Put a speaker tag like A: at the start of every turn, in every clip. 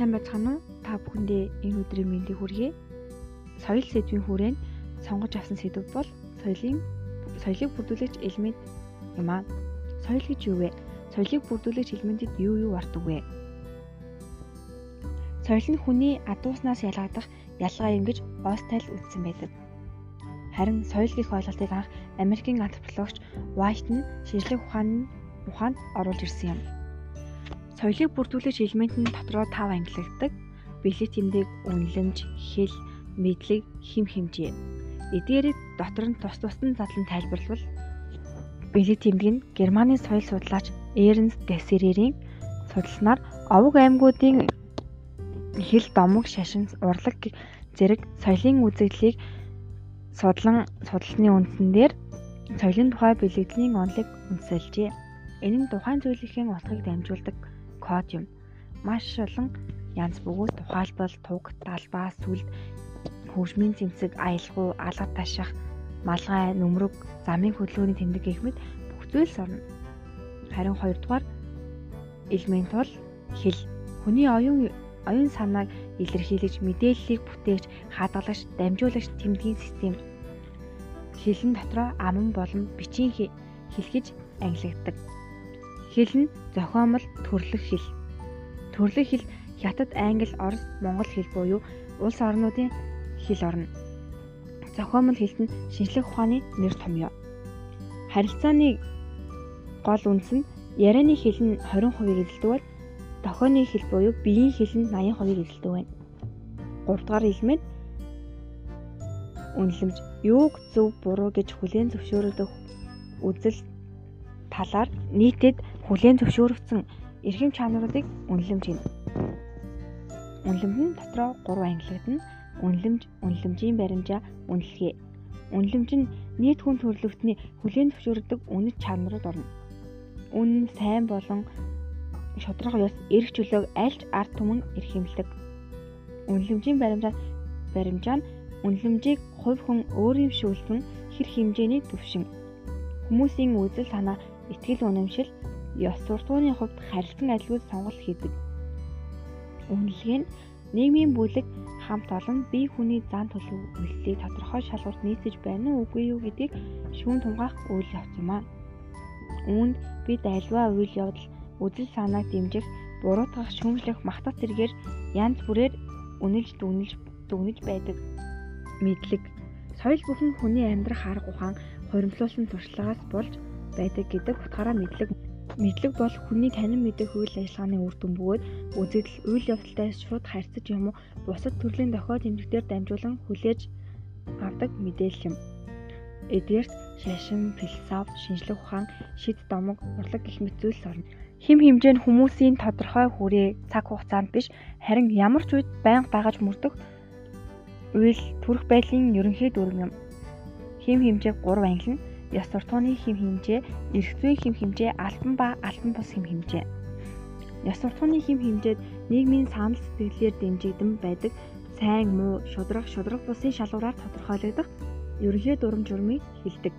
A: сайн байцгаана уу? Та бүхэндээ энэ өдрийн мэндийг хүргэе. Соёл сэдвийн хүрээнд сонгож авсан сэдв бол соёлын соёлыг бүрдүүлэгч элемент юм аа. Соёл гэж юу вэ? Соёлыг бүрдүүлэгч элементэд юу юу ордог вэ? Соёл нь хүний адууснаас ялгагдах ялгаа юм гэж Остел үзсэн байдаг. Харин соёл гэх ойлголтыг анх Америкийн антропологч White нь шинжлэх ухааны ухаанд оруулж ирсэн юм. Соёлыг бүрдүүлэгч элемент нь дотроо тав ангилагддаг. Бэлэг тэмдэг, үнэлэмж, хэл, мэдлэг, хим хэмжээ. Эдгээрийг дотор нь тус тусад нь задлан тайлбарлавал бэлэг тэмдэг нь Германы соёл судлаач Эрнст Гессерерийн судалснаар овог аймагуудын хэл домог, шашин, урлаг зэрэг соёлын үзэгдлийг судлан судалсны үндсэн дээр соёлын тухай бэлэгдлийн онолыг үндэслэжээ. Энэ нь тухайн зүйлийн утгыг дамжуулдаг код юм. Маш олон янз бүгд тухайлбал туг, далбаа, сүлд, хөгжмийн цэмцэг, аялгау, алгад таших, малгай, нүмрэг, замын хөдөлгөөний тэмдэг гэх мэт бүх зүйлс орно. Харин хоёрдугаар элемент бол хэл. Хүний оюун оюун санааг илэрхийлж, мэдээллийг бүтээгч, хадгалагч, дамжуулагч тэмдгийн систем. Хэлэн дотроо аман болон бичийн хэлхэж ангилагддаг. Хэл нь зохиомол төрлөх хэл. Төрлөх хэл Хятад, Англи, Орос, Монгол хэл буюу улс орнуудын хэл орно. Зохиомол хэлт нь шинжлэх ухааны нэр томьёо. Харилцааны гол үндэс нь ярианы хэл нь 20% эзэлдэг бол дохионы хэл буюу биеийн хэл нь 80% эзэлдэг байна. 3 дугаар элемент үнэлэмж юуг зөв буруу гэж хүлээн зөвшөөрөдөг үзэл талаар нийтэд хүлээн зөвшөөрөгдсөн эрхэм чанаруудыг үнэлэмж гэнэ. Үнэлэмж нь дотроо 3 ангилагдана. Үнэлэмж, үнэлэмжийн баримжаа, үнэлгээ. Үнэлэмж нь нийт хүн төрөлхтний хүлээн зөвшөөрдөг үнэт чанарууд орно. Үн, сайн болон шудраг ёс, эрх чөлөөг альч ард түмэн эрхэмлдэг. Үнэлэмжийн баримжаа баримжаа нь үнэлэмжийг хувь хүн өөрийн шүүлтэн хэр хэмжээний төвшин хүмүүсийн үзэл санаа, итгэл үнэмшил ёс суртахууны хувьд харилцан адилгүй сонголт хийдэг. Үнэлгээ нь нийгмийн бүлэг хамт олон бие хүний зан төлөв үйлдэлийг тодорхой шалгуурт нийцэж байна уу үгүй юу гэдгийг шүүн тунгаах үйл явц юм аа. Үүнд бид альва үйл явдал үзэл санааг дэмжих, буруутгах, шүүмжлэх, магтах зэргээр янз бүрээр үнэлж дүгнэлж дүгнэж байдаг. Мэдлэг соёл бүхэн хүний амьдрах арга ухаан хуримтлуулсан туршлагаас болж байдаг гэдэг утгаараа мэдлэг Мэдлэг бол хүний танин мэдэх үйл ажиллагааны үр дүн бөгөөд үзэгдэл, үйл явдалтай шууд харьцаж юм уу бусад төрлийн дохиод тэмдэгтээр дамжуулан хүлээж авдаг мэдээлэл юм. Эдгээрт шашин, философи, шинжлэх ухаан, шид домог, урлаг гэх мэт зүйлс орно. Хим хэмжээ нь хүмүүсийн тодорхой хүрээ цаг хугацаанд биш харин ямар ч үед байнга дагаж мөрдөх үйл төрөх байдлын ерөнхий дүрм юм. Хим хэмжээг 3 ангилна ёс суртахууны хэм хэмжээ, эрх зүйн хэм хэмжээ, албан ба албан бус хэм хэмжээ. Ёс суртахууны хэм хэмжээд нийгмийн санал сэтгэлээр дэмжигдэн байдаг сайн муу, шудраг, шудраг бусын шалгуураар тодорхойлогдох ерөнхий дүрм журмыг хэлдэг.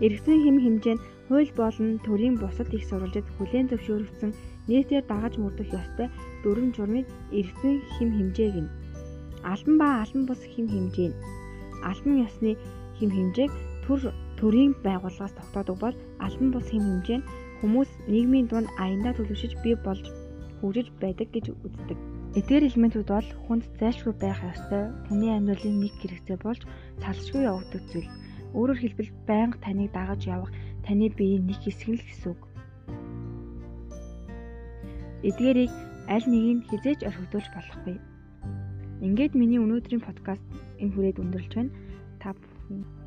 A: Эрх зүйн хэм хэмжээ нь хууль болон төрийн бусад их сурвалжид хүлээн зөвшөөрөгдсөн нийтээр дагаж мөрдөх ёстой дүрм журмыг эрх зүйн хэм хэмжээ гэнэ. Албан ба албан бус хэм хэмжээ нь албан ёсны хэм хэмжээг төр төрийн байгууллагаас тогтоодог бол албан бус хэм хэмжээ нь хүмүүс нийгмийн дунд аяндаа төлөвшөж бий болж хөгжиж байдаг гэж үздэг. Эдгээр элементүүд бол хүнд зайлшгүй байх ёстой хүний амьдралын нэг хэрэгцээ болж салшгүй явагддаг зүйл. Өөрөөр хэлбэл байнга таныг дагаж явах таны биеийн нэг хэсэг л гэсэн үг. Эдгээрийг аль нэгийг хизээж орхигдуулж болохгүй. Ингээд миний өнөөдрийн подкаст энэ хүрээд өндөрлж байна. Та бүхэн